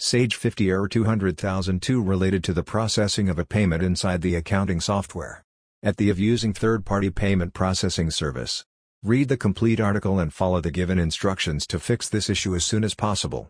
Sage 50 error 200002 related to the processing of a payment inside the accounting software. At the of using third-party payment processing service. Read the complete article and follow the given instructions to fix this issue as soon as possible.